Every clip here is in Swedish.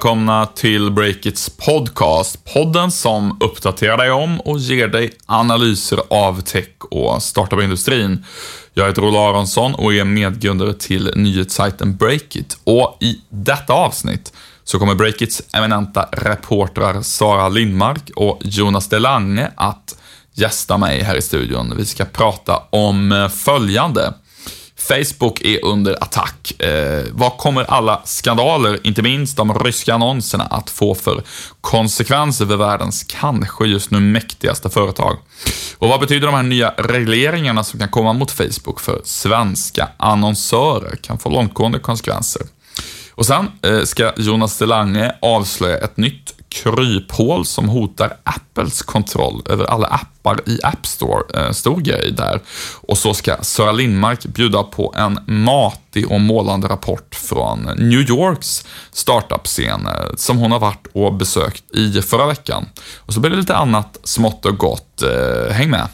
Välkomna till Breakits podcast. Podden som uppdaterar dig om och ger dig analyser av tech och startup-industrin. Jag heter Olle Aronsson och är medgrundare till nyhetssajten Breakit. Och i detta avsnitt så kommer Breakits eminenta reportrar Sara Lindmark och Jonas Delange att gästa mig här i studion. Vi ska prata om eh, följande. Facebook är under attack. Eh, vad kommer alla skandaler, inte minst de ryska annonserna, att få för konsekvenser för världens kanske just nu mäktigaste företag? Och vad betyder de här nya regleringarna som kan komma mot Facebook för svenska annonsörer? Kan få långtgående konsekvenser. Och sen eh, ska Jonas Delange avslöja ett nytt kryphål som hotar Apples kontroll över alla appar i App Store. Eh, stor grej där. Och så ska Sara Lindmark bjuda på en matig och målande rapport från New Yorks startup-scen eh, som hon har varit och besökt i förra veckan. Och så blir det lite annat smått och gott. Eh, häng med!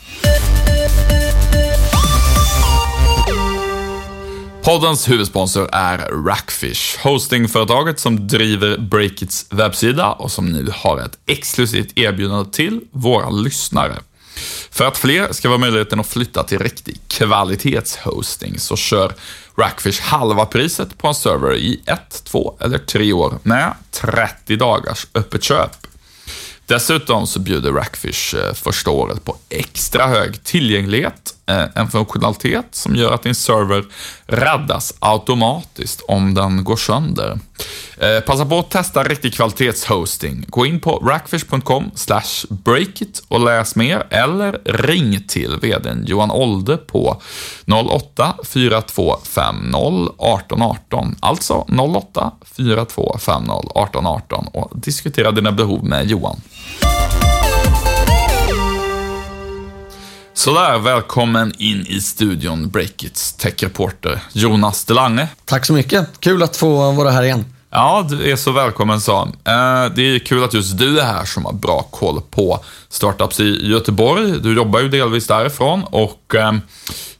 Poddens huvudsponsor är Rackfish, hostingföretaget som driver Breakits webbsida och som nu har ett exklusivt erbjudande till våra lyssnare. För att fler ska vara möjligheten att flytta till riktig kvalitetshosting så kör Rackfish halva priset på en server i ett, två eller tre år med 30 dagars öppet köp. Dessutom så bjuder Rackfish eh, första året på extra hög tillgänglighet, Eh, en funktionalitet som gör att din server räddas automatiskt om den går sönder. Eh, passa på att testa riktig kvalitetshosting. Gå in på rackfish.com breakit och läs mer eller ring till vdn Johan Olde på 08 4250 1818. Alltså 08 4250 1818 och diskutera dina behov med Johan. Sådär, välkommen in i studion Breakits techreporter Jonas Delange. Tack så mycket. Kul att få vara här igen. Ja, du är så välkommen Sam. Eh, det är kul att just du är här som har bra koll på startups i Göteborg. Du jobbar ju delvis därifrån och eh,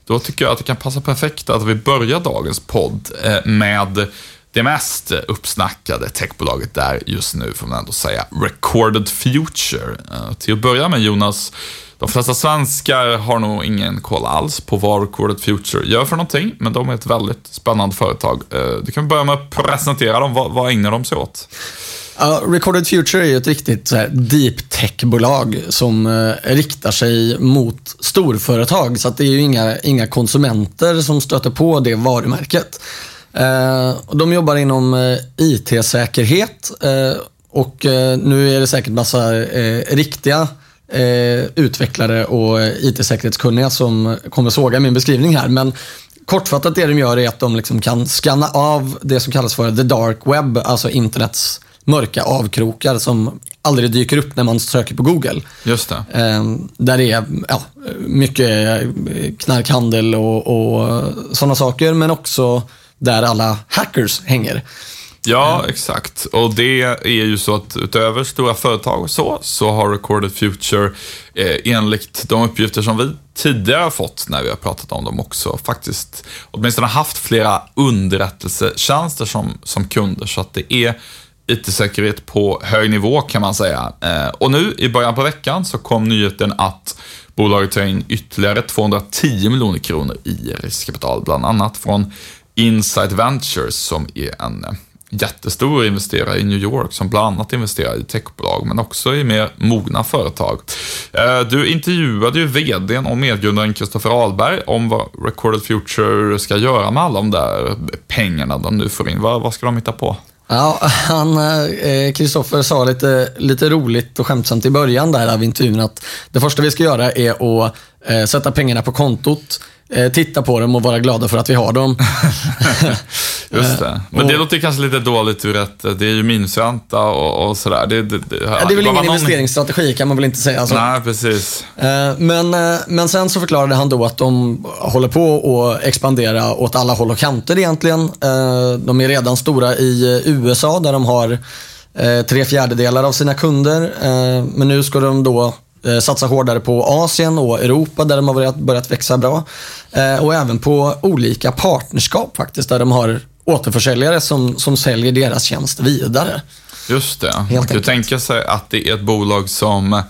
då tycker jag att det kan passa perfekt att vi börjar dagens podd eh, med det mest uppsnackade techbolaget där just nu, får man ändå säga, Recorded Future. Eh, till att börja med Jonas, de flesta svenskar har nog ingen koll alls på vad Recorded Future gör för någonting, men de är ett väldigt spännande företag. Eh, du kan börja med att presentera dem. Vad, vad ägnar de sig åt? Uh, Recorded Future är ett riktigt här, deep tech-bolag som uh, riktar sig mot storföretag. Så att det är ju inga, inga konsumenter som stöter på det varumärket. Uh, de jobbar inom uh, IT-säkerhet och nu är det säkert massa riktiga eh, utvecklare och IT-säkerhetskunniga som kommer såga min beskrivning här. Men kortfattat det de gör är att de liksom kan scanna av det som kallas för the dark web, alltså internets mörka avkrokar som aldrig dyker upp när man söker på Google. Just det. Eh, där det är ja, mycket knarkhandel och, och sådana saker, men också där alla hackers hänger. Ja, exakt. Och det är ju så att utöver stora företag och så, så har Recorded Future eh, enligt de uppgifter som vi tidigare har fått när vi har pratat om dem också faktiskt åtminstone haft flera underrättelsetjänster som, som kunder. Så att det är IT-säkerhet på hög nivå kan man säga. Eh, och nu i början på veckan så kom nyheten att bolaget tar in ytterligare 210 miljoner kronor i riskkapital, bland annat från Insight Ventures som är en eh, jättestor investerare i New York som bland annat investerar i techbolag men också i mer mogna företag. Eh, du intervjuade ju vdn och medgrundaren Kristoffer Ahlberg om vad Recorded Future ska göra med alla de där pengarna de nu får in. Vad, vad ska de hitta på? Ja, han, Kristoffer eh, sa lite, lite roligt och skämtsamt i början där av intervjun att det första vi ska göra är att eh, sätta pengarna på kontot Eh, titta på dem och vara glada för att vi har dem. Just det. Men och, det låter kanske lite dåligt ur ett, det är ju minusränta och, och sådär. Det, det, det, det är väl ingen någon... investeringsstrategi kan man väl inte säga. Alltså. Nej, precis. Eh, men, eh, men sen så förklarade han då att de håller på att expandera åt alla håll och kanter egentligen. De är redan stora i USA där de har tre fjärdedelar av sina kunder. Men nu ska de då Eh, satsa hårdare på Asien och Europa där de har börjat, börjat växa bra. Eh, och även på olika partnerskap faktiskt, där de har återförsäljare som, som säljer deras tjänst vidare. Just det. Man kan tänka sig att det är ett bolag som,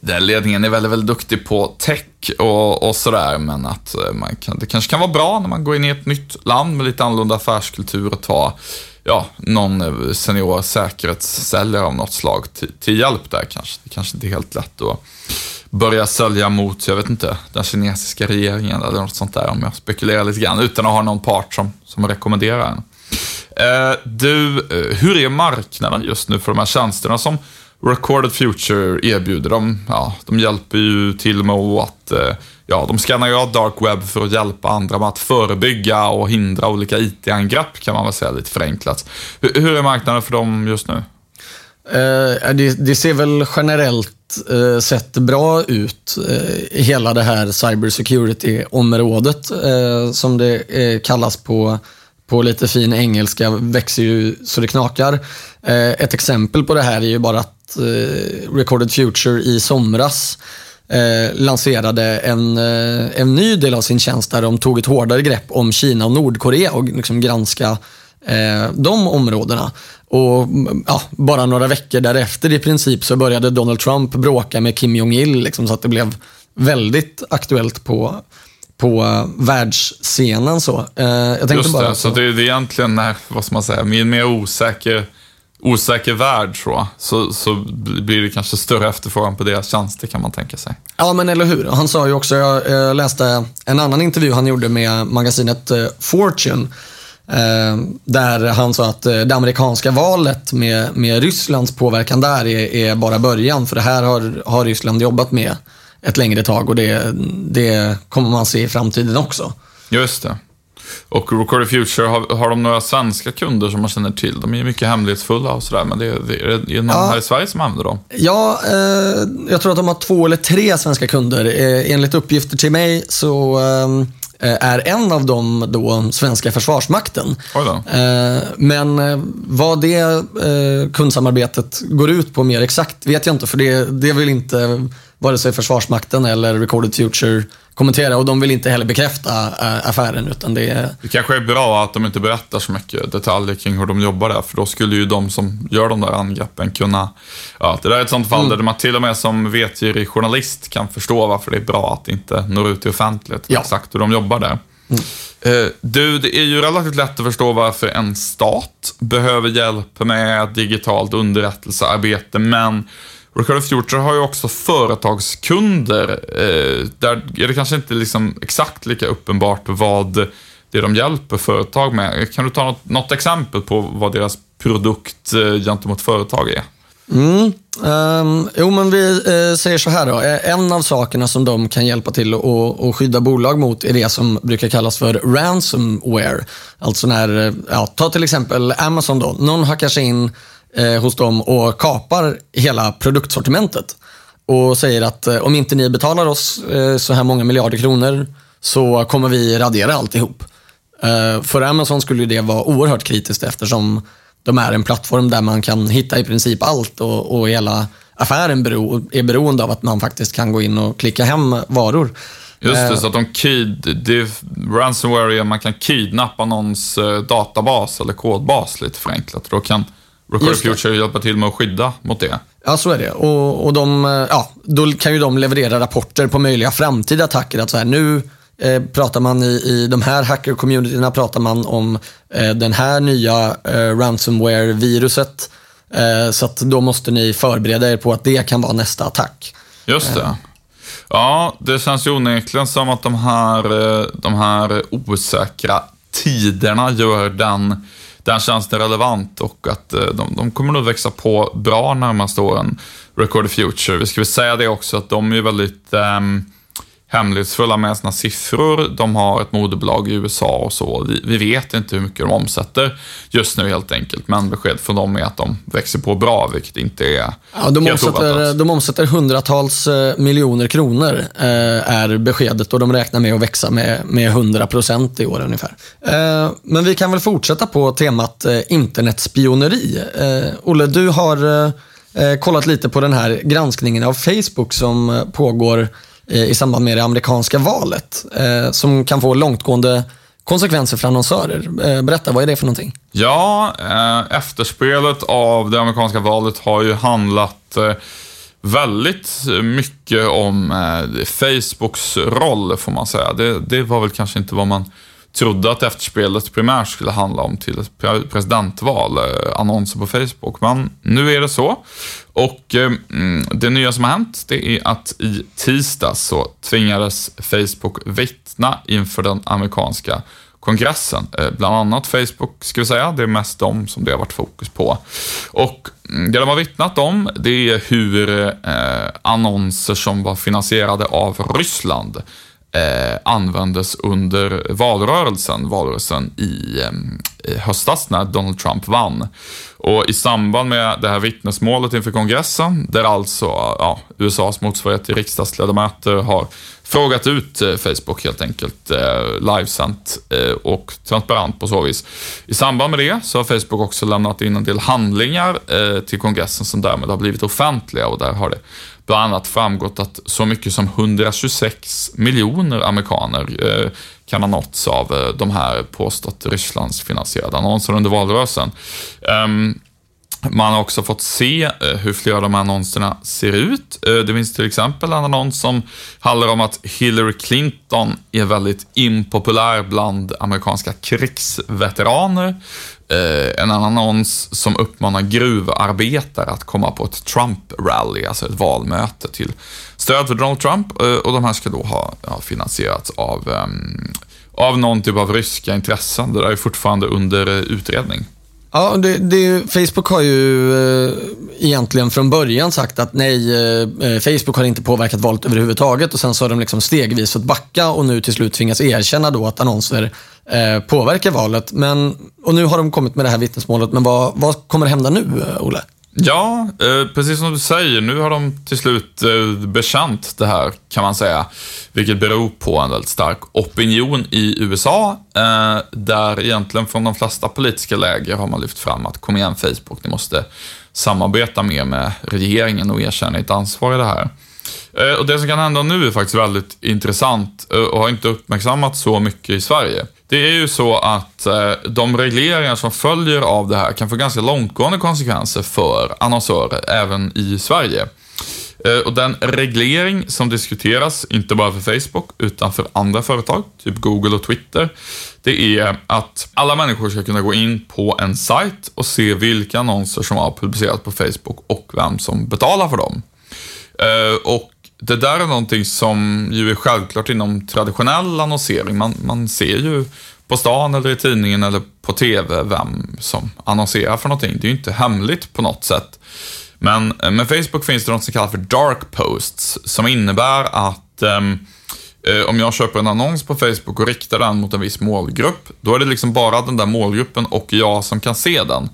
där ledningen är väldigt, väldigt duktig på tech och, och sådär, men att eh, man kan, det kanske kan vara bra när man går in i ett nytt land med lite annorlunda affärskultur och ta ja, någon eh, senior säkerhetssäljare av något slag till, till hjälp där kanske. Det kanske inte är helt lätt att börja sälja mot, jag vet inte, den kinesiska regeringen eller något sånt där om jag spekulerar lite grann utan att ha någon part som, som rekommenderar en. Eh, du, eh, hur är marknaden just nu för de här tjänsterna som Recorded Future erbjuder? De, ja, de hjälper ju till med att eh, ja, de skannar ju av dark web för att hjälpa andra med att förebygga och hindra olika IT-angrepp kan man väl säga lite förenklat. Hur, hur är marknaden för dem just nu? Eh, det, det, ser väl generellt eh, sett bra ut, eh, hela det här cybersecurity-området eh, som det eh, kallas på på lite fin engelska växer ju så det knakar. Ett exempel på det här är ju bara att eh, Recorded Future i somras eh, lanserade en, en ny del av sin tjänst där de tog ett hårdare grepp om Kina och Nordkorea och liksom granska de områdena. Och ja, Bara några veckor därefter i princip så började Donald Trump bråka med Kim Jong-Il liksom, så att det blev väldigt aktuellt på, på uh, världsscenen. Så. Uh, jag tänkte Just bara, det, så det är, det egentligen vad ska man säga, en mer osäker, osäker värld så, så, så blir det kanske större efterfrågan på deras tjänster kan man tänka sig. Ja, men eller hur. Han sa ju också, jag, jag läste en annan intervju han gjorde med magasinet uh, Fortune, där han sa att det amerikanska valet med, med Rysslands påverkan där är, är, bara början, för det här har, har Ryssland jobbat med ett längre tag och det, det kommer man se i framtiden också. Just det. Och Recorded Future, har, har de några svenska kunder som man känner till? De är mycket hemlighetsfulla och sådär, men det, det, är det någon ja. här i Sverige som använder dem? Ja, eh, jag tror att de har två eller tre svenska kunder. Eh, enligt uppgifter till mig så eh, är en av dem då svenska försvarsmakten. Eh, men eh, vad det eh, kundsamarbetet går ut på mer exakt vet jag inte, för det, det vill inte vare sig Försvarsmakten eller Recorded Future kommentera och de vill inte heller bekräfta äh, affären. Utan det, är... det kanske är bra att de inte berättar så mycket detaljer kring hur de jobbar där, för då skulle ju de som gör de där angreppen kunna... Ja, det där är ett sånt fall mm. där man till och med som vetgirig journalist kan förstå varför det är bra att inte nå ut till offentligheten ja. exakt hur de jobbar där. Mm. Uh, du, det är ju relativt lätt att förstå varför en stat behöver hjälp med digitalt underrättelsearbete, men Recorded Future har ju också företagskunder. Eh, där är det kanske inte liksom exakt lika uppenbart vad det de hjälper företag med. Kan du ta något, något exempel på vad deras produkt eh, gentemot företag är? Mm. Um, jo, men vi eh, säger så här då. Eh, en av sakerna som de kan hjälpa till att skydda bolag mot är det som brukar kallas för ransomware. Alltså när, eh, ja, ta till exempel Amazon då. Någon hackar sig in eh, hos dem och kapar hela produktsortimentet. Och säger att eh, om inte ni betalar oss eh, så här många miljarder kronor så kommer vi radera alltihop. Eh, för Amazon skulle det vara oerhört kritiskt eftersom de är en plattform där man kan hitta i princip allt och, och hela affären bero, är beroende av att man faktiskt kan gå in och klicka hem varor. Just det, eh. så att de kid, det, ransomware är man kan kidnappa någons eh, databas eller kodbas lite förenklat. Då kan Record Future hjälpa till med att skydda mot det. Ja, så är det. Och, och de, eh, ja, då kan ju de leverera rapporter på möjliga framtida attacker. Att så här, nu eh, pratar man i, i de här hacker-communityna pratar man om eh, den här nya eh, ransomware-viruset. Eh, så att då måste ni förbereda er på att det kan vara nästa attack. Just det. Ja, det känns ju onekligen som att de här, eh, de här osäkra tiderna gör den den tjänsten relevant och att eh, de, de kommer nog växa på bra närmaste åren. Record Future. Vi ska väl säga det också att de är väldigt um, hemlighetsfulla med sina siffror. De har ett moderbolag i USA och så. Vi, vi, vet inte hur mycket de omsätter just nu helt enkelt, men besked från dem är att de växer på bra, vilket inte är ja, de omsätter, De omsätter hundratals eh, miljoner kronor, eh, är beskedet och de räknar med att växa med, med 100 procent i år ungefär. Eh, men vi kan väl fortsätta på temat eh, internetspioneri. Eh, Olle, du har eh, kollat lite på den här granskningen av Facebook som pågår Eh, i samband med det amerikanska valet, eh, som kan få långtgående konsekvenser för annonsörer. Eh, berätta, vad är det för någonting? Ja, eh, efterspelet av det amerikanska valet har ju handlat eh, väldigt mycket om eh, Facebooks roll, får man säga. Det, det var väl kanske inte vad man trodde att efterspelet primärt skulle handla om till ett presidentval, eh, annonser på Facebook. Men nu är det så. Och eh, mm, det nya som har hänt, det är att i tisdags så tvingades Facebook vittna inför den amerikanska kongressen. Eh, bland annat Facebook, ska vi säga. Det är mest dem som det har varit fokus på. Och mm, det de har vittnat om, det är hur eh, annonser som var finansierade av Ryssland eh, användes under valrörelsen, valrörelsen i eh, höstas när Donald Trump vann. Och i samband med det här vittnesmålet inför kongressen, där alltså ja, USAs motsvarighet till riksdagsledamöter har frågat ut eh, Facebook helt enkelt, eh, livesänt eh, och transparent på så vis. I samband med det så har Facebook också lämnat in en del handlingar eh, till kongressen som därmed har blivit offentliga och där har det bland annat framgått att så mycket som 126 miljoner amerikaner eh, kan ha nåtts av eh, de här påstått Rysslandsfinansierade annonserna under valrörelsen. Um, man har också fått se eh, hur flera av de här annonserna ser ut. Eh, det finns till exempel en annons som handlar om att Hillary Clinton är väldigt impopulär bland amerikanska krigsveteraner. Eh, en annons som uppmanar gruvarbetare att komma på ett Trump-rally, alltså ett valmöte till stöd för Donald Trump. Eh, och de här ska då ha, ha finansierats av, ehm, av någon typ av ryska intressen. Det där är fortfarande under eh, utredning. Ja, det, det, Facebook har ju eh, egentligen från början sagt att nej, eh, eh, Facebook har inte påverkat valet överhuvudtaget och sen så har de liksom stegvis fått backa och nu till slut tvingas erkänna då att annonser eh, påverkar valet. Men, och nu har de kommit med det här vittnesmålet, men vad, vad kommer hända nu, eh, Olle? Ja, eh, precis som du säger, nu har de till slut eh, bekänt det här kan man säga. Vilket beror på en väldigt stark opinion i USA, eh, där egentligen från de flesta politiska läger har man lyft fram att kom igen Facebook, ni måste samarbeta mer med regeringen och erkänna ert ansvar i det här. Eh, och det som kan hända nu är faktiskt väldigt intressant eh, och har inte uppmärksammats så mycket i Sverige. Det är ju så att eh, de regleringar som följer av det här kan få ganska långtgående konsekvenser för annonsörer även i Sverige. Och den reglering som diskuteras, inte bara för Facebook, utan för andra företag, typ Google och Twitter, det är att alla människor ska kunna gå in på en sajt och se vilka annonser som har publicerats på Facebook och vem som betalar för dem. Eh, och det där är någonting som ju är självklart inom traditionell annonsering. Man, man ser ju på stan eller i tidningen eller på TV vem som annonserar för någonting. Det är ju inte hemligt på något sätt. Men eh, med Facebook finns det något som kallas för dark posts som innebär att um, Eh, om jag köper en annons på Facebook och riktar den mot en viss målgrupp, då är det liksom bara den där målgruppen och jag som kan se den.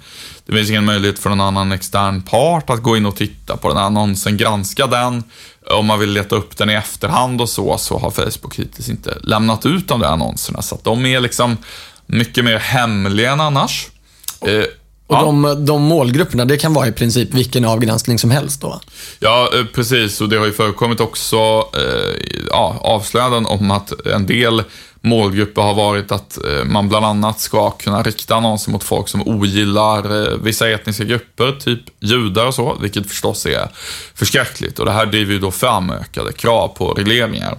Det finns ingen möjlighet för någon annan extern part att gå in och titta på den här annonsen, granska den. Om man vill leta upp den i efterhand och så, så har Facebook hittills inte lämnat ut de där annonserna. Så att de är liksom mycket mer hemliga än annars. Eh, och ja. de, de målgrupperna, det kan vara i princip vilken avgränsning som helst då? Ja, eh, precis. Och det har ju förekommit också eh, ja, avslöjanden om att en del målgrupper har varit att eh, man bland annat ska kunna rikta annonser mot folk som ogillar eh, vissa etniska grupper, typ judar och så, vilket förstås är förskräckligt. Och det här driver ju då fram ökade krav på regleringar.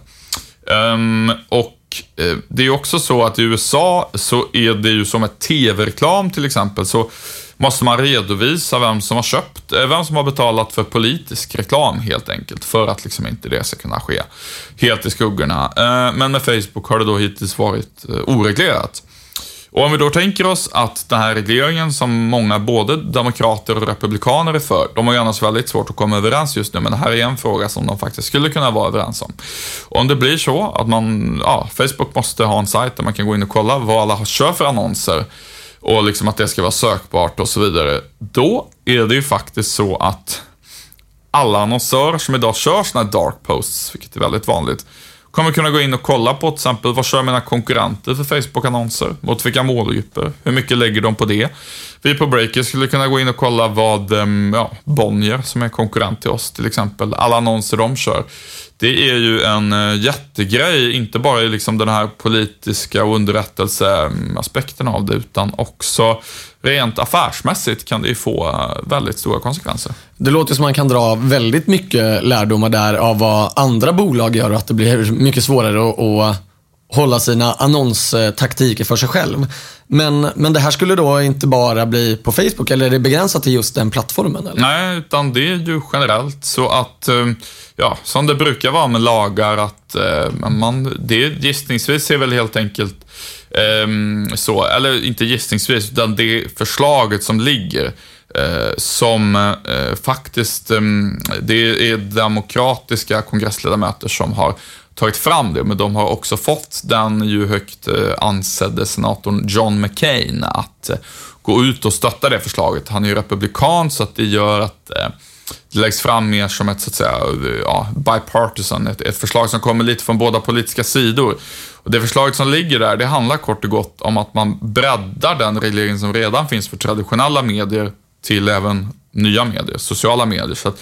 Um, och Eh, det är också så att i USA så är det ju som ett tv-reklam till exempel, så måste man redovisa vem som har köpt, eh, vem som har betalat för politisk reklam helt enkelt, för att liksom inte det ska kunna ske helt i skuggorna. Eh, men med Facebook har det då hittills varit eh, oreglerat. Och om vi då tänker oss att den här regleringen som många, både demokrater och republikaner är för, de har ju annars väldigt svårt att komma överens just nu, men det här är en fråga som de faktiskt skulle kunna vara överens om. Och om det blir så att man, ja, Facebook måste ha en sajt där man kan gå in och kolla vad alla kör för annonser och liksom att det ska vara sökbart och så vidare, då är det ju faktiskt så att alla annonsörer som idag kör sådana här dark posts, vilket är väldigt vanligt, kommer kunna gå in och kolla på till exempel vad kör mina konkurrenter för Facebook-annonser? Mot vilka målgrupper? Hur mycket lägger de på det? Vi på Breaker skulle kunna gå in och kolla vad ehm, ja, Bonnier, som är konkurrent till oss till exempel, alla annonser de kör det är ju en eh, jättegrej, inte bara i liksom den här politiska och underrättelseaspekten av det, utan också rent affärsmässigt kan det ju få eh, väldigt stora konsekvenser. Det låter som man kan dra väldigt mycket lärdomar där av vad andra bolag gör och att det blir mycket svårare att hålla sina annonstaktiker för sig själv. Men, men det här skulle då inte bara bli på Facebook, eller är det begränsat till just den plattformen? Eller? Nej, utan det är ju generellt så att, eh, ja, som det brukar vara med lagar, att eh, man, det gissningsvis är väl helt enkelt eh, så, eller inte gissningsvis, utan det förslaget som ligger som faktiskt, det är demokratiska kongressledamöter som har tagit fram det, men de har också fått den ju högt eh, ansedde senatorn John McCain att eh, gå ut och stötta det förslaget. Han är ju republikan, så att det gör att eh, det läggs fram mer som ett, så att säga, ja, bipartisan, ett, ett förslag som kommer lite från båda politiska sidor. Och det förslaget som ligger där, det handlar kort och gott om att man breddar den reglering som redan finns för traditionella medier till även nya medier, sociala medier. Så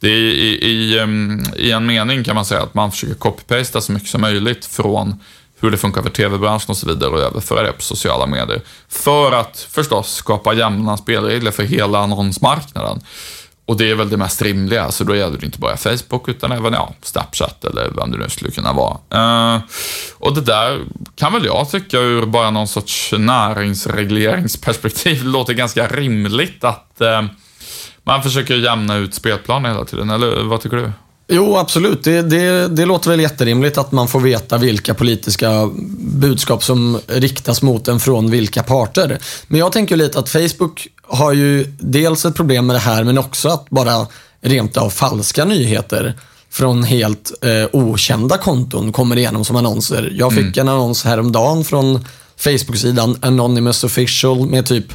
det är i, i, ehm, i, en mening kan man säga att man försöker copy-pasta så mycket som möjligt från hur det funkar för tv-branschen och så vidare och överföra det på sociala medier. För att förstås skapa jämna spelregler för hela annonsmarknaden. Och det är väl det mest rimliga, så då gäller det inte bara Facebook utan även ja, Snapchat eller vem det nu skulle kunna vara. Uh, och det där kan väl jag tycka ur bara någon sorts näringsregleringsperspektiv låter ganska rimligt att uh, man försöker jämna ut spelplanen hela tiden, eller vad tycker du? Jo, absolut. Det, det, det, låter väl jätterimligt att man får veta vilka politiska budskap som riktas mot en från vilka parter. Men jag tänker lite att Facebook har ju dels ett problem med det här, men också att bara rent av falska nyheter från helt eh, okända konton kommer igenom som annonser. Jag fick mm. en annons häromdagen från Facebook-sidan Anonymous Official med typ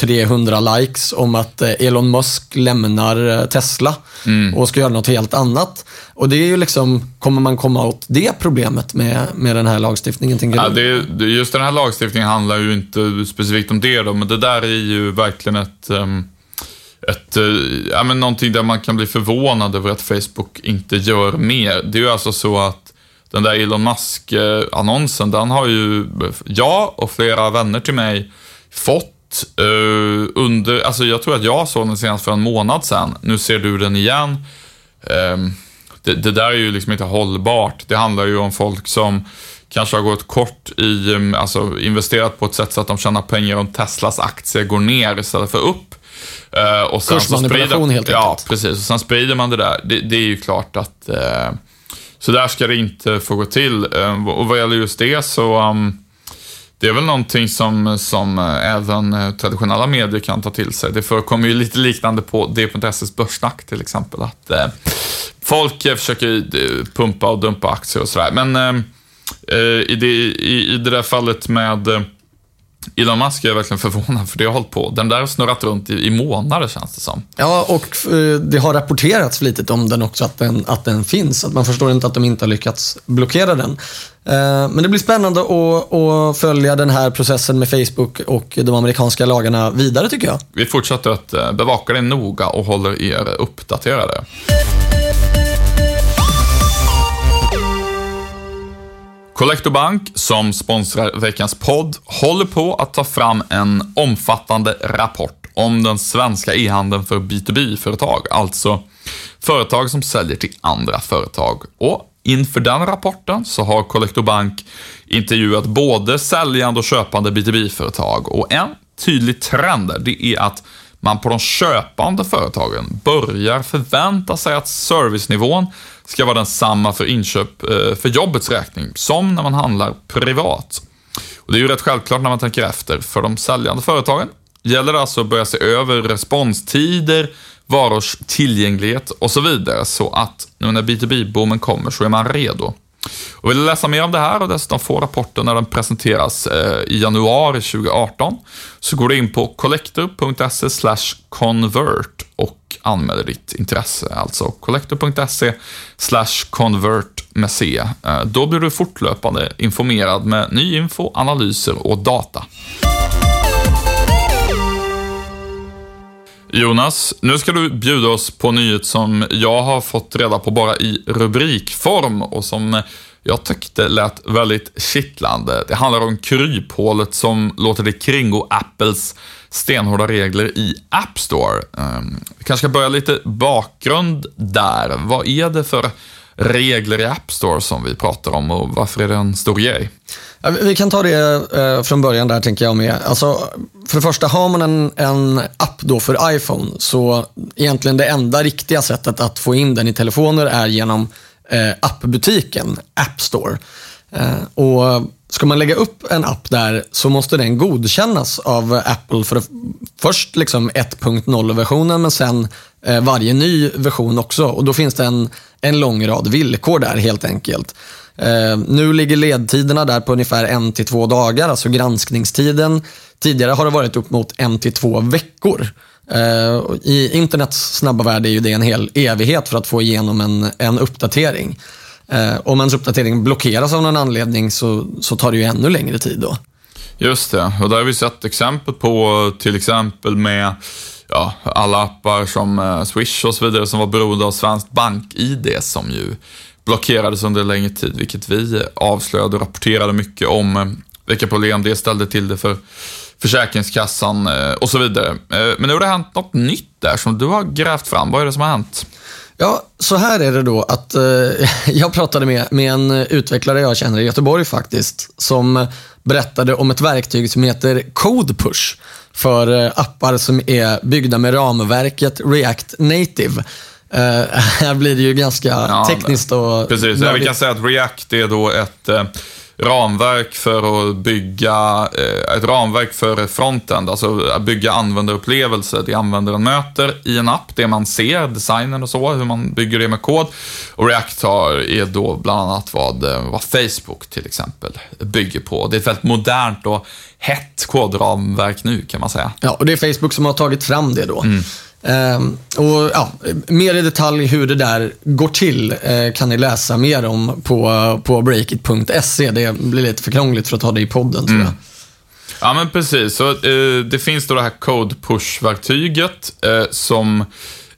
300 likes om att eh, Elon Musk lämnar eh, Tesla mm. och ska göra något helt annat. Och det är ju liksom, kommer man komma åt det problemet med, med den här lagstiftningen? Ja, det, just den här lagstiftningen handlar ju inte specifikt om det då, men det där är ju verkligen ett um ett, eh, ja, men någonting där man kan bli förvånad över att Facebook inte gör mer. Det är ju alltså så att den där Elon Musk-annonsen, den har ju jag och flera vänner till mig fått uh, under, alltså jag tror att jag såg den senast för en månad sedan. Nu ser du den igen. Um, det, det, där är ju liksom inte hållbart. Det handlar ju om folk som kanske har gått kort i, um, alltså investerat på ett sätt så att de tjänar pengar om Teslas aktie går ner istället för upp. Uh, och sen Kursmanipulation helt enkelt. Ja, precis. Och sen sprider man det där. Det, det är ju klart att uh, så där ska det inte få gå till. Uh, och vad gäller just det så um, det är väl någonting som, som eh, även eh, traditionella medier kan ta till sig. Det förekommer ju lite liknande på D.SEs börssnack till exempel. Att eh, folk eh, försöker pumpa och dumpa aktier och sådär. Men eh, i, det, i, i det där fallet med Elon Musk är jag verkligen förvånad för det har hållit på. Den där har snurrat runt i, i månader känns det som. Ja, och eh, det har rapporterats flitigt om den också, att den, att den finns. Att man förstår inte att de inte har lyckats blockera den. Eh, men det blir spännande att, att följa den här processen med Facebook och de amerikanska lagarna vidare tycker jag. Vi fortsätter att eh, bevaka det noga och håller er uppdaterade. Collector Bank, som sponsrar veckans podd, håller på att ta fram en omfattande rapport om den svenska e-handeln för B2B-företag, alltså företag som säljer till andra företag. Och inför den rapporten så har Collector Bank intervjuat både säljande och köpande B2B-företag och en tydlig trend där, det är att man på de köpande företagen börjar förvänta sig att servicenivån ska vara densamma för inköp eh, för jobbets räkning som när man handlar privat. Och det är ju rätt självklart när man tänker efter. För de säljande företagen gäller det alltså att börja se över responstider, varors tillgänglighet och så vidare så att nu när B2B-boomen kommer så är man redo. Och vill du läsa mer om det här och dessutom få rapporten när den presenteras eh, i januari 2018 så går du in på collector.se convert och anmäler ditt intresse. Alltså collector.se convert med C. Eh, då blir du fortlöpande informerad med ny info, analyser och data. Jonas, nu ska du bjuda oss på nyhet som jag har fått reda på bara i rubrikform och som jag tyckte lät väldigt kittlande. Det handlar om kryphålet som låter dig kringgå Apples stenhårda regler i App Store. Ehm, vi kanske ska börja lite bakgrund där. Vad är det för regler i App Store som vi pratar om och varför är det en stor grej? Vi kan ta det eh, från början där tänker jag med. Alltså, för det första, har man en, en app då för iPhone så egentligen det enda riktiga sättet att få in den i telefoner är genom eh, appbutiken App Store. Eh, och Ska man lägga upp en app där så måste den godkännas av Apple för först liksom 1.0-versionen men sen eh, varje ny version också. Och Då finns det en, en lång rad villkor där helt enkelt. Eh, nu ligger ledtiderna där på ungefär en till två dagar, alltså granskningstiden. Tidigare har det varit upp mot en till två veckor. Eh, I internets snabba värld är ju det en hel evighet för att få igenom en, en uppdatering. Eh, om ens uppdatering blockeras av någon anledning så, så tar det ju ännu längre tid då. Just det, och där har vi sett exempel på till exempel med ja, alla appar som eh, Swish och så vidare som var beroende av svenskt bank-id som ju blockerades under en längre tid, vilket vi avslöjade och rapporterade mycket om eh, vilka problem det ställde till det för Försäkringskassan eh, och så vidare. Eh, men nu har det hänt något nytt där som du har grävt fram. Vad är det som har hänt? Ja, så här är det då att eh, jag pratade med, med en utvecklare jag känner i Göteborg faktiskt, som berättade om ett verktyg som heter CodePush för eh, appar som är byggda med ramverket React Native. Uh, här blir det ju ganska ja, tekniskt och... Precis, ja, vi kan säga att React är då ett ramverk för att bygga, eh, ett ramverk för frontend, alltså att bygga användarupplevelser, det användaren möter i en app, det man ser, designen och så, hur man bygger det med kod. Och React har, är då bland annat vad, eh, vad Facebook till exempel bygger på. Det är ett väldigt modernt och hett kodramverk nu kan man säga. Ja, och det är Facebook som har tagit fram det då. Mm. Um, och ja, Mer i detalj hur det där går till uh, kan ni läsa mer om på, på breakit.se. Det blir lite för krångligt för att ta det i podden tror jag. Mm. Ja, men precis. Så, uh, det finns då det här Code Push-verktyget uh, som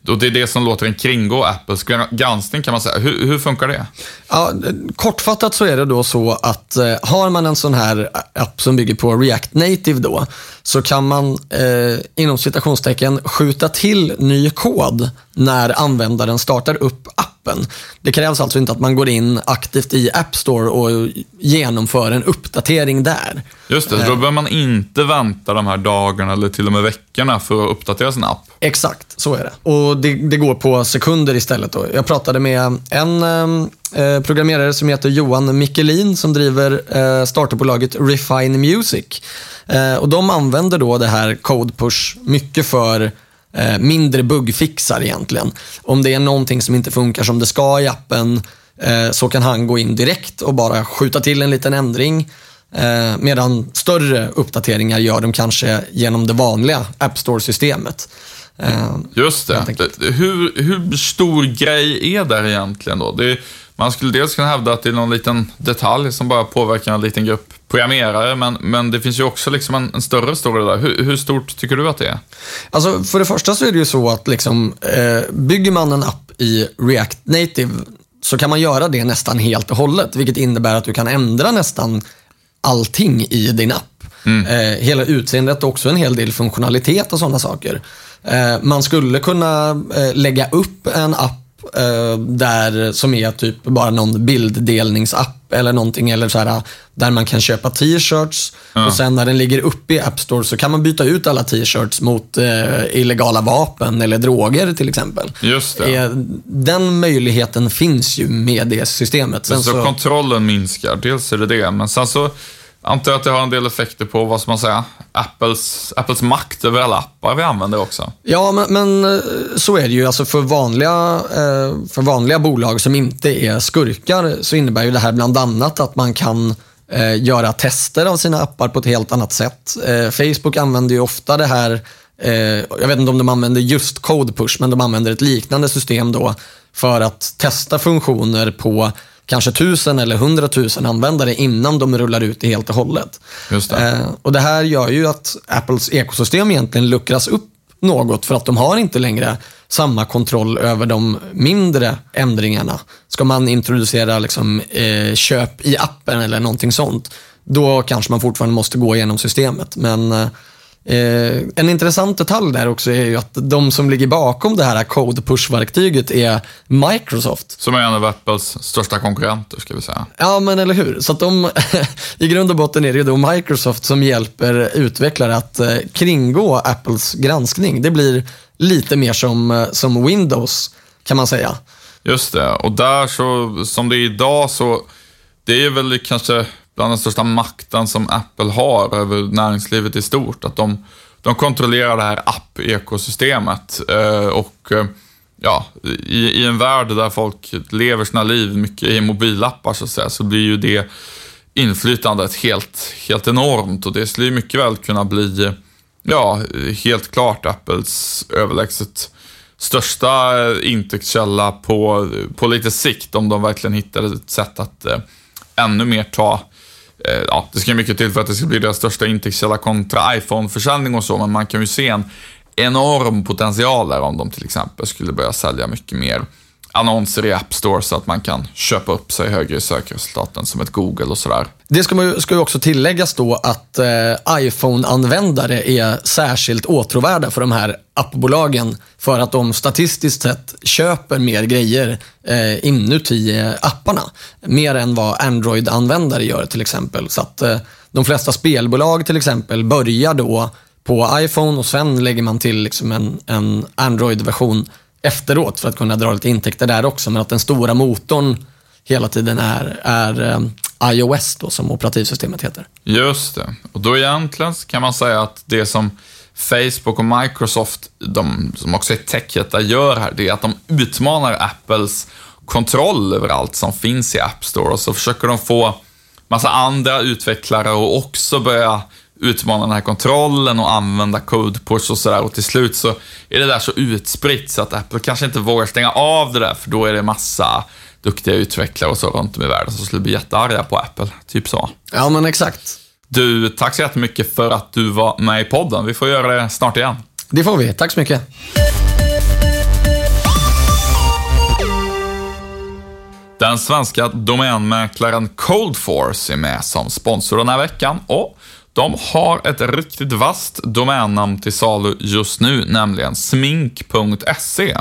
och det är det som låter en kringgå Apples granskning kan man säga. Hur, hur, funkar det? Ja, kortfattat så är det då så att eh, har man en sån här app som bygger på React Native då, så kan man eh, inom citationstecken skjuta till ny kod när användaren startar upp appen. Det krävs alltså inte att man går in aktivt i App Store och genomför en uppdatering där. Just det, så då eh. behöver man inte vänta de här dagarna eller till och med veckorna för att uppdatera sin app. Exakt, så är det. Och det, det går på sekunder istället. Då. Jag pratade med en eh, programmerare som heter Johan Mikkelin som driver eh, startupbolaget Refine Music. Eh, och de använder då det här Code Push mycket för eh, mindre buggfixar egentligen. Om det är någonting som inte funkar som det ska i appen eh, så kan han gå in direkt och bara skjuta till en liten ändring. Eh, medan större uppdateringar gör de kanske genom det vanliga App Store-systemet. Just det. Hur, hur stor grej är det egentligen då? Det, man skulle dels kunna hävda att det är någon liten detalj som bara påverkar en liten grupp programmerare, men, men det finns ju också liksom en, en större story där. Hur, hur, stort tycker du att det är? Alltså, för det första så är det ju så att liksom, eh, bygger man en app i React Native så kan man göra det nästan helt och hållet, vilket innebär att du kan ändra nästan allting i din app. Mm. Eh, hela utseendet och också en hel del funktionalitet och sådana saker. Eh, man skulle kunna eh, lägga upp en app där som är typ bara någon bilddelningsapp eller någonting eller så här, där man kan köpa t-shirts ja. och sen när den ligger uppe i App Store så kan man byta ut alla t-shirts mot eh, illegala vapen eller droger till exempel. Just det. Eh, den möjligheten finns ju med det systemet. Sen så, så kontrollen minskar, dels är det det, men sen så Antar att det har en del effekter på, vad ska man säga, Apples, Apples makt över alla appar vi använder också. Ja, men, men eh, så är det ju. Alltså för, vanliga, eh, för vanliga bolag som inte är skurkar så innebär ju det här bland annat att man kan eh, göra tester av sina appar på ett helt annat sätt. Facebook använder ju ofta det här, jag vet inte om de använder just CodePush, men de använder ett liknande system då för att testa funktioner på kanske tusen eller hundratusen användare innan de rullar ut det helt och hållet. Just det. Eh, och det här gör ju att Apples ekosystem egentligen luckras upp något för att de har inte längre samma kontroll över de mindre ändringarna. Ska man introducera liksom, eh, köp i appen eller någonting sånt, då kanske man fortfarande måste gå igenom systemet. Men eh, Eh, en intressant detalj där också är ju att de som ligger bakom det här code push-verktyget är Microsoft. Som är en av Apples största konkurrenter, ska vi säga. Ja, men eller hur. Så att de, i grund och botten är det då Microsoft som hjälper utvecklare att eh, kringgå Apples granskning. Det blir lite mer som, eh, som Windows, kan man säga. Just det, och där så, som det är idag så, det är väl kanske bland den största makten som Apple har över näringslivet i stort. Att de, de kontrollerar det här app-ekosystemet. Eh, och eh, ja, i, i, en värld där folk lever sina liv mycket i mobilappar så att säga, så blir ju det inflytandet helt, helt enormt och det skulle ju mycket väl kunna bli, ja, helt klart Apples överlägset största eh, intäktskälla på, på lite sikt om de verkligen hittar ett sätt att eh, ännu mer ta Eh, Eh, ja, det ska mycket till för att det ska bli deras största intäktskälla kontra iPhone-försäljning och så, men man kan ju se en enorm potential där om de till exempel skulle börja sälja mycket mer annonser i App Store så att man kan köpa upp sig högre i sökresultaten som ett Google och sådär. Det ska, man, ska ju också tilläggas då att eh, iPhone-användare är särskilt åtråvärda för de här appbolagen för att de statistiskt sett köper mer grejer eh, inuti eh, apparna. Mer än vad Android-användare gör till exempel. Så att eh, de flesta spelbolag till exempel börjar då på iPhone och sen lägger man till liksom en, en Android-version efteråt för att kunna dra lite intäkter där också. Men att den stora motorn hela tiden är, är eh, iOS då, som operativsystemet heter. Just det. Och då egentligen kan man säga att det som Facebook och Microsoft, de som också är techjättar, gör här, det är att de utmanar Apples kontroll över allt som finns i App Store och så försöker de få massa andra utvecklare att också börja utmana den här kontrollen och använda code push och sådär. Och till slut så är det där så utspritt så att Apple kanske inte vågar stänga av det där, för då är det massa duktiga utvecklare och så runt om i världen som skulle bli jättearga på Apple. Typ så. Ja, men exakt. Du, tack så jättemycket för att du var med i podden. Vi får göra det snart igen. Det får vi. Tack så mycket. Den svenska domänmäklaren Coldforce är med som sponsor den här veckan och de har ett riktigt vasst domännamn till salu just nu, nämligen smink.se.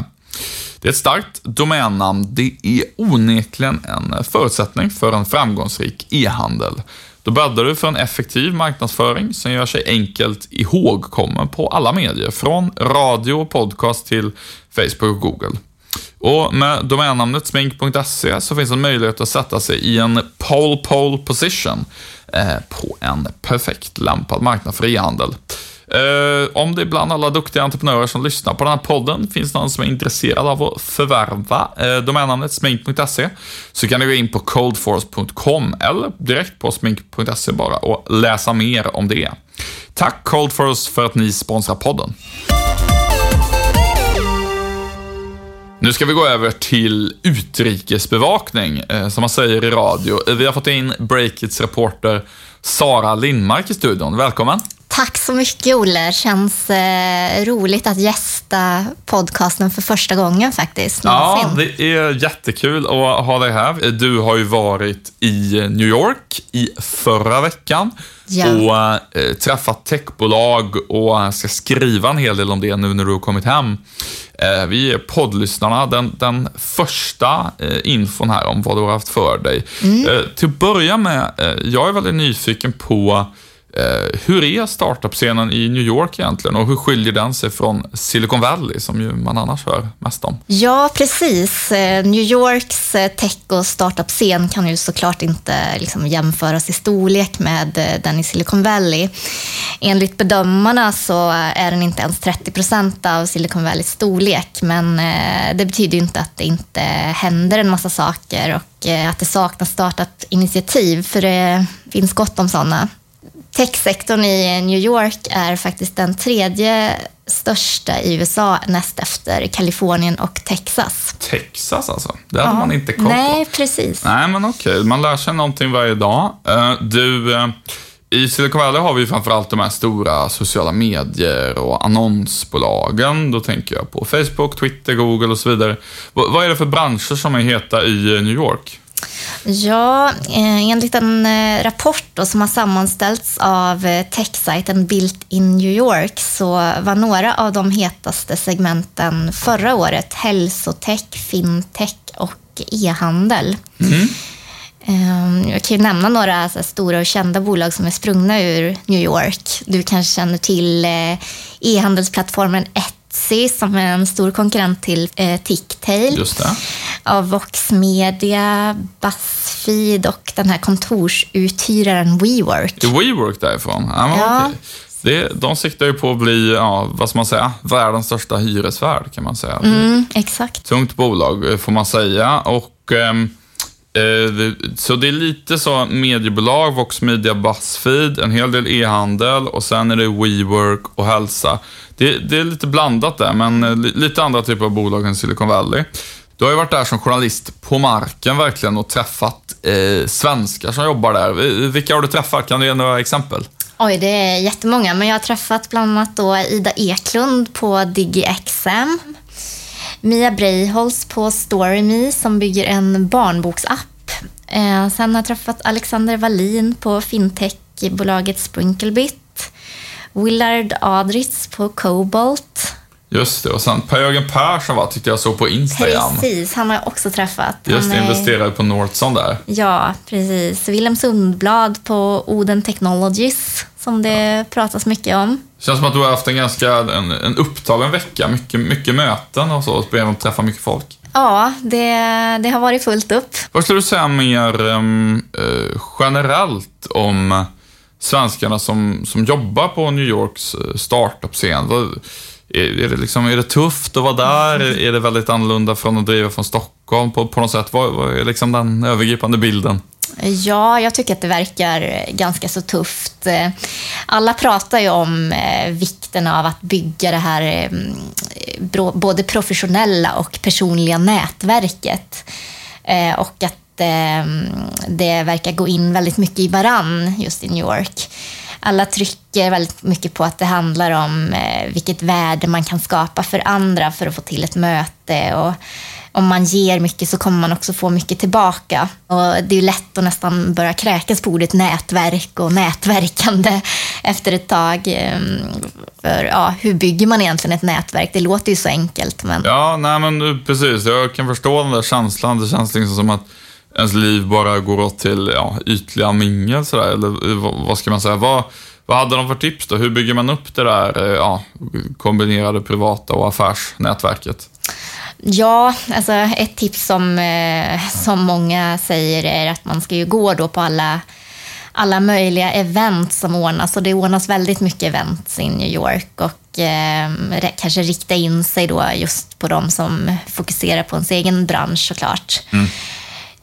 Det är ett starkt domännamn. Det är onekligen en förutsättning för en framgångsrik e-handel. Då bäddar du för en effektiv marknadsföring som gör sig enkelt ihågkommen på alla medier, från radio och podcast till Facebook och Google. Och med domännamnet smink.se så finns en möjlighet att sätta sig i en pole pole position på en perfekt lämpad marknad för e-handel. Eh, om det bland alla duktiga entreprenörer som lyssnar på den här podden finns någon som är intresserad av att förvärva eh, domännamnet smink.se så kan du gå in på coldforce.com eller direkt på smink.se bara och läsa mer om det. Tack Coldforce för att ni sponsrar podden. Nu ska vi gå över till utrikesbevakning, eh, som man säger i radio. Eh, vi har fått in Breakits reporter Sara Lindmark i studion. Välkommen! Tack så mycket Olle. Känns eh, roligt att gästa podcasten för första gången faktiskt. Någonsin. Ja, det är jättekul att ha dig här. Du har ju varit i New York i förra veckan ja. och eh, träffat techbolag och ska skriva en hel del om det nu när du har kommit hem. Eh, vi är poddlyssnarna, den, den första eh, infon här om vad du har haft för dig. Mm. Eh, till att börja med, eh, jag är väldigt nyfiken på Eh, hur är startup-scenen i New York egentligen och hur skiljer den sig från Silicon Valley som ju man annars hör mest om? Ja, precis. Eh, New Yorks eh, tech och startup-scen kan ju såklart inte liksom jämföras i storlek med eh, den i Silicon Valley. Enligt bedömarna så är den inte ens 30 procent av Silicon Valleys storlek, men det betyder ju inte att det inte händer en massa saker och att det saknas startup-initiativ, för det finns gott om sådana techsektorn i New York är faktiskt den tredje största i USA näst efter Kalifornien och Texas. Texas alltså? Det hade ja. man inte koll på. Nej, precis. Nej, men okej. Man lär sig någonting varje dag. Eh, du, eh, I Silicon Valley har vi framförallt de här stora sociala medier och annonsbolagen. Då tänker jag på Facebook, Twitter, Google och så vidare. Vad är det för branscher som är heta i New York? Ja, eh, enligt en eh, rapport då, som har sammanställts av eh, techsajten Built in New York så var några av de hetaste segmenten förra året hälsotech, fintech och e-handel. Mm. Jag kan ju nämna några stora och kända bolag som är sprungna ur New York. Du kanske känner till e-handelsplattformen Etsy som är en stor konkurrent till Ticktail. Just det av Vox Media, Buzzfeed och den här kontorsuthyraren WeWork. Är WeWork därifrån? Ja, ja. Det, de siktar ju på att bli, ja, vad ska man säga, världens största hyresvärd kan man säga. Mm, exakt. Tungt bolag får man säga. Och, ehm, eh, Eh, så det är lite så mediebolag, Vox Media, Buzzfeed, en hel del e-handel och sen är det WeWork och hälsa. Det, det är lite blandat där, men eh, lite andra typer av bolag än Silicon Valley. Du har ju varit där som journalist på marken verkligen och träffat eh, svenskar som jobbar där. Vilka har du träffat? Kan du ge några exempel? Oj, det är jättemånga, men jag har träffat bland annat då Ida Eklund på DigiXM, Mia Breiholz på StoryMe som bygger en barnboksapp. Eh, sen har jag träffat Alexander Wallin på fintechbolaget Sprinklebit, Willard Adritz på Cobalt, Just det, och sen Per-Jörgen Persson va, tyckte jag såg på Instagram. Precis, han har jag också träffat. Just han är... investerade på Northson där. Ja, precis. Willem Sundblad på Oden Technologies, som det pratas mycket om. Känns som att du har haft en ganska en, en upptagen vecka, mycket, mycket möten och så, och träffa mycket folk. Ja, det, det har varit fullt upp. Vad skulle du säga mer um, generellt om svenskarna som, som jobbar på New Yorks eh, startup-scen? Är, det, liksom, är det tufft att vara där? Är det väldigt annorlunda från att driva från Stockholm på, på något sätt? Vad, vad är liksom den övergripande bilden? Ja, jag tycker att det verkar ganska så tufft. Alla pratar ju om eh, vikten av att bygga det här eh, både professionella och personliga nätverket. Eh, och att det verkar gå in väldigt mycket i varann just i New York alla trycker väldigt mycket på att det handlar om eh, vilket värde man kan skapa för andra för att få till ett möte. Och om man ger mycket så kommer man också få mycket tillbaka. Och det är lätt att nästan börja kräkas på ordet nätverk och nätverkande efter ett tag. Ehm, för ja, hur bygger man egentligen ett nätverk? Det låter ju så enkelt. Men... Ja, nej men precis. Jag kan förstå den där känslan. Det känns liksom som att ens liv bara går åt till ja, ytliga mingel sådär, eller vad ska man säga? Vad, vad hade de för tips då? Hur bygger man upp det där eh, ja, kombinerade privata och affärsnätverket? Ja, alltså ett tips som, eh, som många säger är att man ska ju gå då på alla, alla möjliga event som ordnas. Och det ordnas väldigt mycket events i New York och eh, kanske rikta in sig då just på de som fokuserar på ens egen bransch såklart. Mm.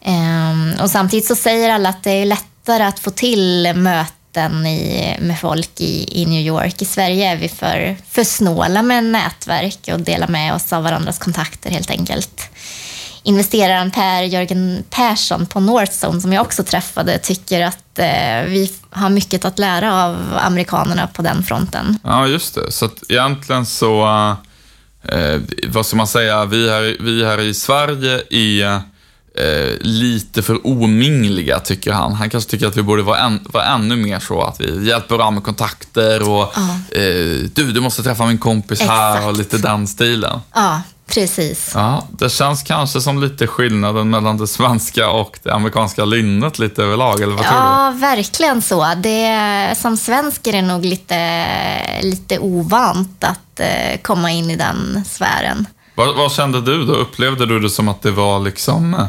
Ehm, och samtidigt så säger alla att det är lättare att få till möten i, med folk i, i New York. I Sverige är vi för, för snåla med nätverk och delar med oss av varandras kontakter helt enkelt. Investeraren Per Jörgen Persson på Northzone, som jag också träffade, tycker att eh, vi har mycket att lära av amerikanerna på den fronten. Ja, just det. Så att egentligen så, eh, vad ska man säga, vi här, vi här i Sverige är Eh, lite för omingliga, tycker han. Han kanske tycker att vi borde vara, än, vara ännu mer så att vi hjälper varandra med kontakter och ja. eh, du, du måste träffa min kompis Exakt. här och lite den stilen. Ja, precis. Ja, det känns kanske som lite skillnaden mellan det svenska och det amerikanska lynnet lite överlag, eller vad tror ja, du? Ja, verkligen så. Det, som svensk är det nog lite, lite ovant att eh, komma in i den sfären. Vad, vad, kände du då? Upplevde du det som att det var liksom eh,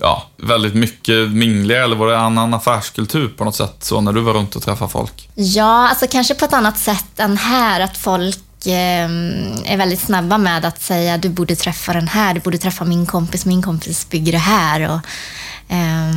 ja, väldigt mycket mingligare eller var det en annan affärskultur på något sätt så när du var runt och träffade folk? Ja, alltså kanske på ett annat sätt än här. Att folk eh, är väldigt snabba med att säga du borde träffa den här, du borde träffa min kompis, min kompis bygger det här. Och, eh,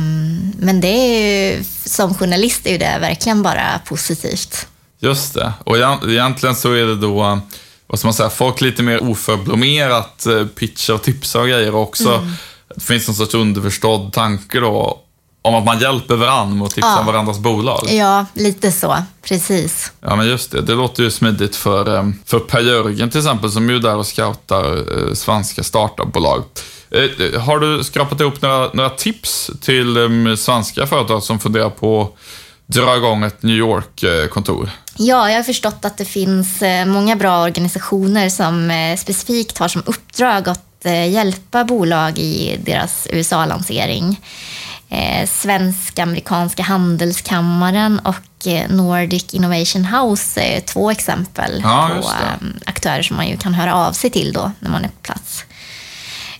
men det är ju, som journalist är ju det verkligen bara positivt. Just det, och egentligen så är det då vad ska man säga, folk lite mer oförblommerat eh, pitcha och tipsa och grejer också. Mm det finns någon sorts underförstådd tanke då om att man hjälper varandra med att tipsa Ja. varandras bolag. Ja, lite så. Precis. Ja, men just det. Det låter ju smidigt för, eh, för Per Jörgen till exempel, som är ju där och scoutar eh, svenska startupbolag. Eh, Har du skrapat ihop några, några tips till svenska företag som funderar på att dra igång ett New York-kontor? Ja, jag har förstått att det finns många bra organisationer som specifikt har som uppdrag att eh, hjälpa bolag i deras USA-lansering. Eh, Svensk-amerikanska handelskammaren och eh, Nordic Innovation House är två exempel Ja, på just det. eh, aktörer som man ju kan höra av sig till då när man är på plats.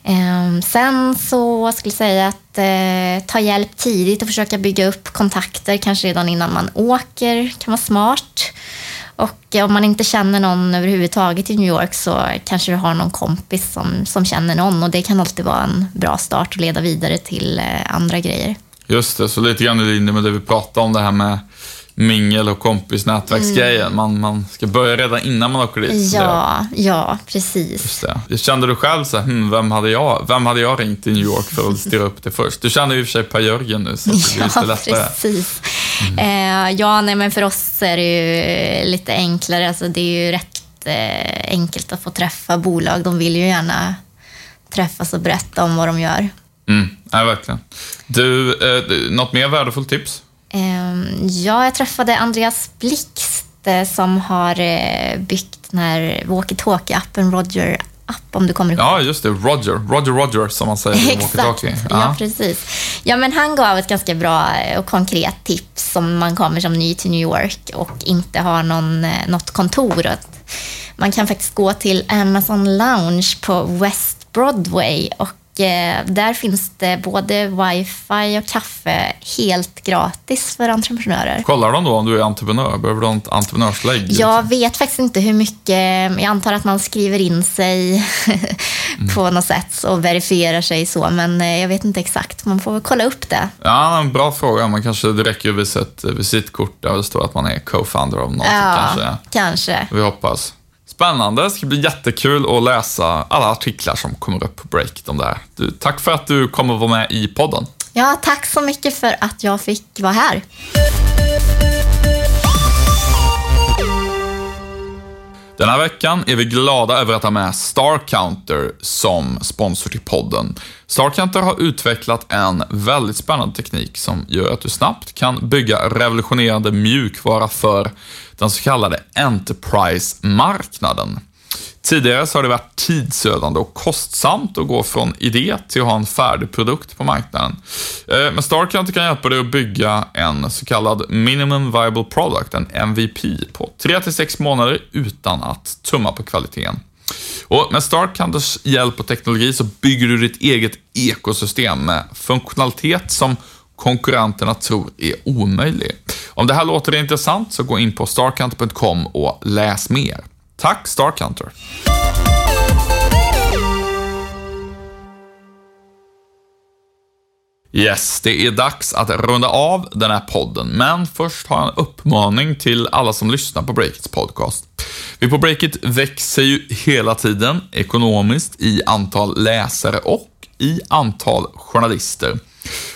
Ehm, Sen så skulle jag säga att eh, ta hjälp tidigt och försöka bygga upp kontakter, kanske redan innan man åker, kan vara smart. Och eh, om man inte känner någon överhuvudtaget i New York så kanske du har någon kompis som, som känner någon och det kan alltid vara en bra start och leda vidare till eh, andra grejer. Just det, så lite grann i linje med det vi pratade om, det här med mingel och kompisnätverksgrejen. Man, man ska börja redan innan man åker dit. Ja, ja, precis. Kände du själv så här, hmm, vem, hade jag, vem hade jag ringt i New York för att styra upp det först? Du känner ju i och för sig Per Jörgen nu, så det blir lite Ja, lättare. precis. Eh, ja, nej, men för oss är det ju lite enklare. Alltså, det är ju rätt eh, enkelt att få träffa bolag. De vill ju gärna träffas och berätta om vad de gör. Mm, nej, verkligen. Du, eh, något mer värdefullt tips? Eh, ja, jag träffade Andreas Blixt eh, som har eh, byggt den här walkie-talkie-appen Roger App, om du kommer ihåg. Ja, just det. Roger. Roger Roger, som man säger i walkie-talkie. ja. Ja. precis. Ja, men han gav ett ganska bra och konkret tips om man kommer som ny till New York och inte har någon, eh, något kontor. Man kan faktiskt gå till Amazon Lounge på West Broadway och eh, där finns det både wifi och kaffe helt gratis för entreprenörer. Kollar de då om du är entreprenör? Behöver du ett entreprenörslägg? Jag vet faktiskt inte hur mycket, jag antar att man skriver in sig på något sätt och verifierar sig så, men eh, jag vet inte exakt. Man får väl kolla upp det. Ja, en bra fråga. Man kanske, det räcker visa ett visitkort där det står att man är co-founder av någonting kanske. kanske. Vi hoppas. Spännande. Det ska bli jättekul att läsa alla artiklar som kommer upp på Break. De där. Du, tack för att du kommer vara med i podden. Ja, tack så mycket för att jag fick vara här. Den här veckan är vi glada över att ha med StarCounter som sponsor till podden. StarCounter har utvecklat en väldigt spännande teknik som gör att du snabbt kan bygga revolutionerande mjukvara för den så kallade Enterprise-marknaden. Tidigare så har det varit tidsödande och kostsamt att gå från idé till att ha en färdig produkt på marknaden. Eh, men StarCounter kan hjälpa dig att bygga en så kallad Minimum Viable Product, en MVP, på 3-6 månader utan att tumma på kvaliteten. Och med StarCounters hjälp och teknologi så bygger du ditt eget ekosystem med funktionalitet som konkurrenterna tror är omöjlig. Om det här låter intressant så gå in på starcounter.com och läs mer. Tack StarCounter! Yes, det är dags att runda av den här podden, men först har jag en uppmaning till alla som lyssnar på Breakits podcast. Vi på Breakit växer ju hela tiden ekonomiskt i antal läsare och i antal journalister.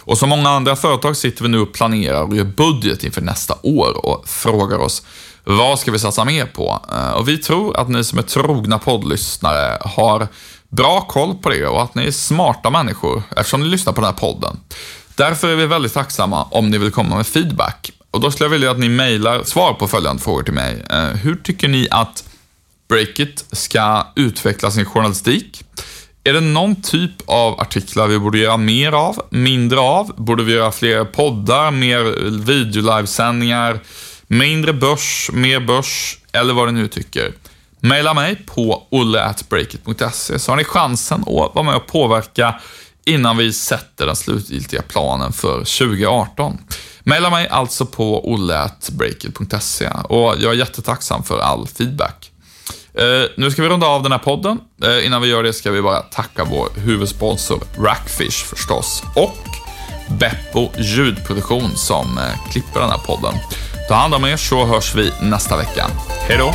Och som många andra företag sitter vi nu och planerar och gör budget inför nästa år och frågar oss vad ska vi satsa mer på? Eh, och vi tror att ni som är trogna poddlyssnare har bra koll på det och att ni är smarta människor eftersom ni lyssnar på den här podden. Därför är vi väldigt tacksamma om ni vill komma med feedback. Och då skulle jag vilja att ni mejlar svar på följande frågor till mig. Eh, hur tycker ni att Breakit ska utveckla sin journalistik? Är det någon typ av artiklar vi borde göra mer av, mindre av? Borde vi göra fler poddar, mer videolivesändningar, mindre börs, mer börs eller vad du nu tycker? Maila mig på olleatbreakit.se så har ni chansen att vara med och påverka innan vi sätter den slutgiltiga planen för 2018. Maila mig alltså på olleatbreakit.se och jag är jättetacksam för all feedback. Eh, nu ska vi runda av den här podden. Eh, innan vi gör det ska vi bara tacka vår huvudsponsor Rackfish förstås. Och Beppo ljudproduktion som eh, klipper den här podden. Ta hand om er så hörs vi nästa vecka. Hej då!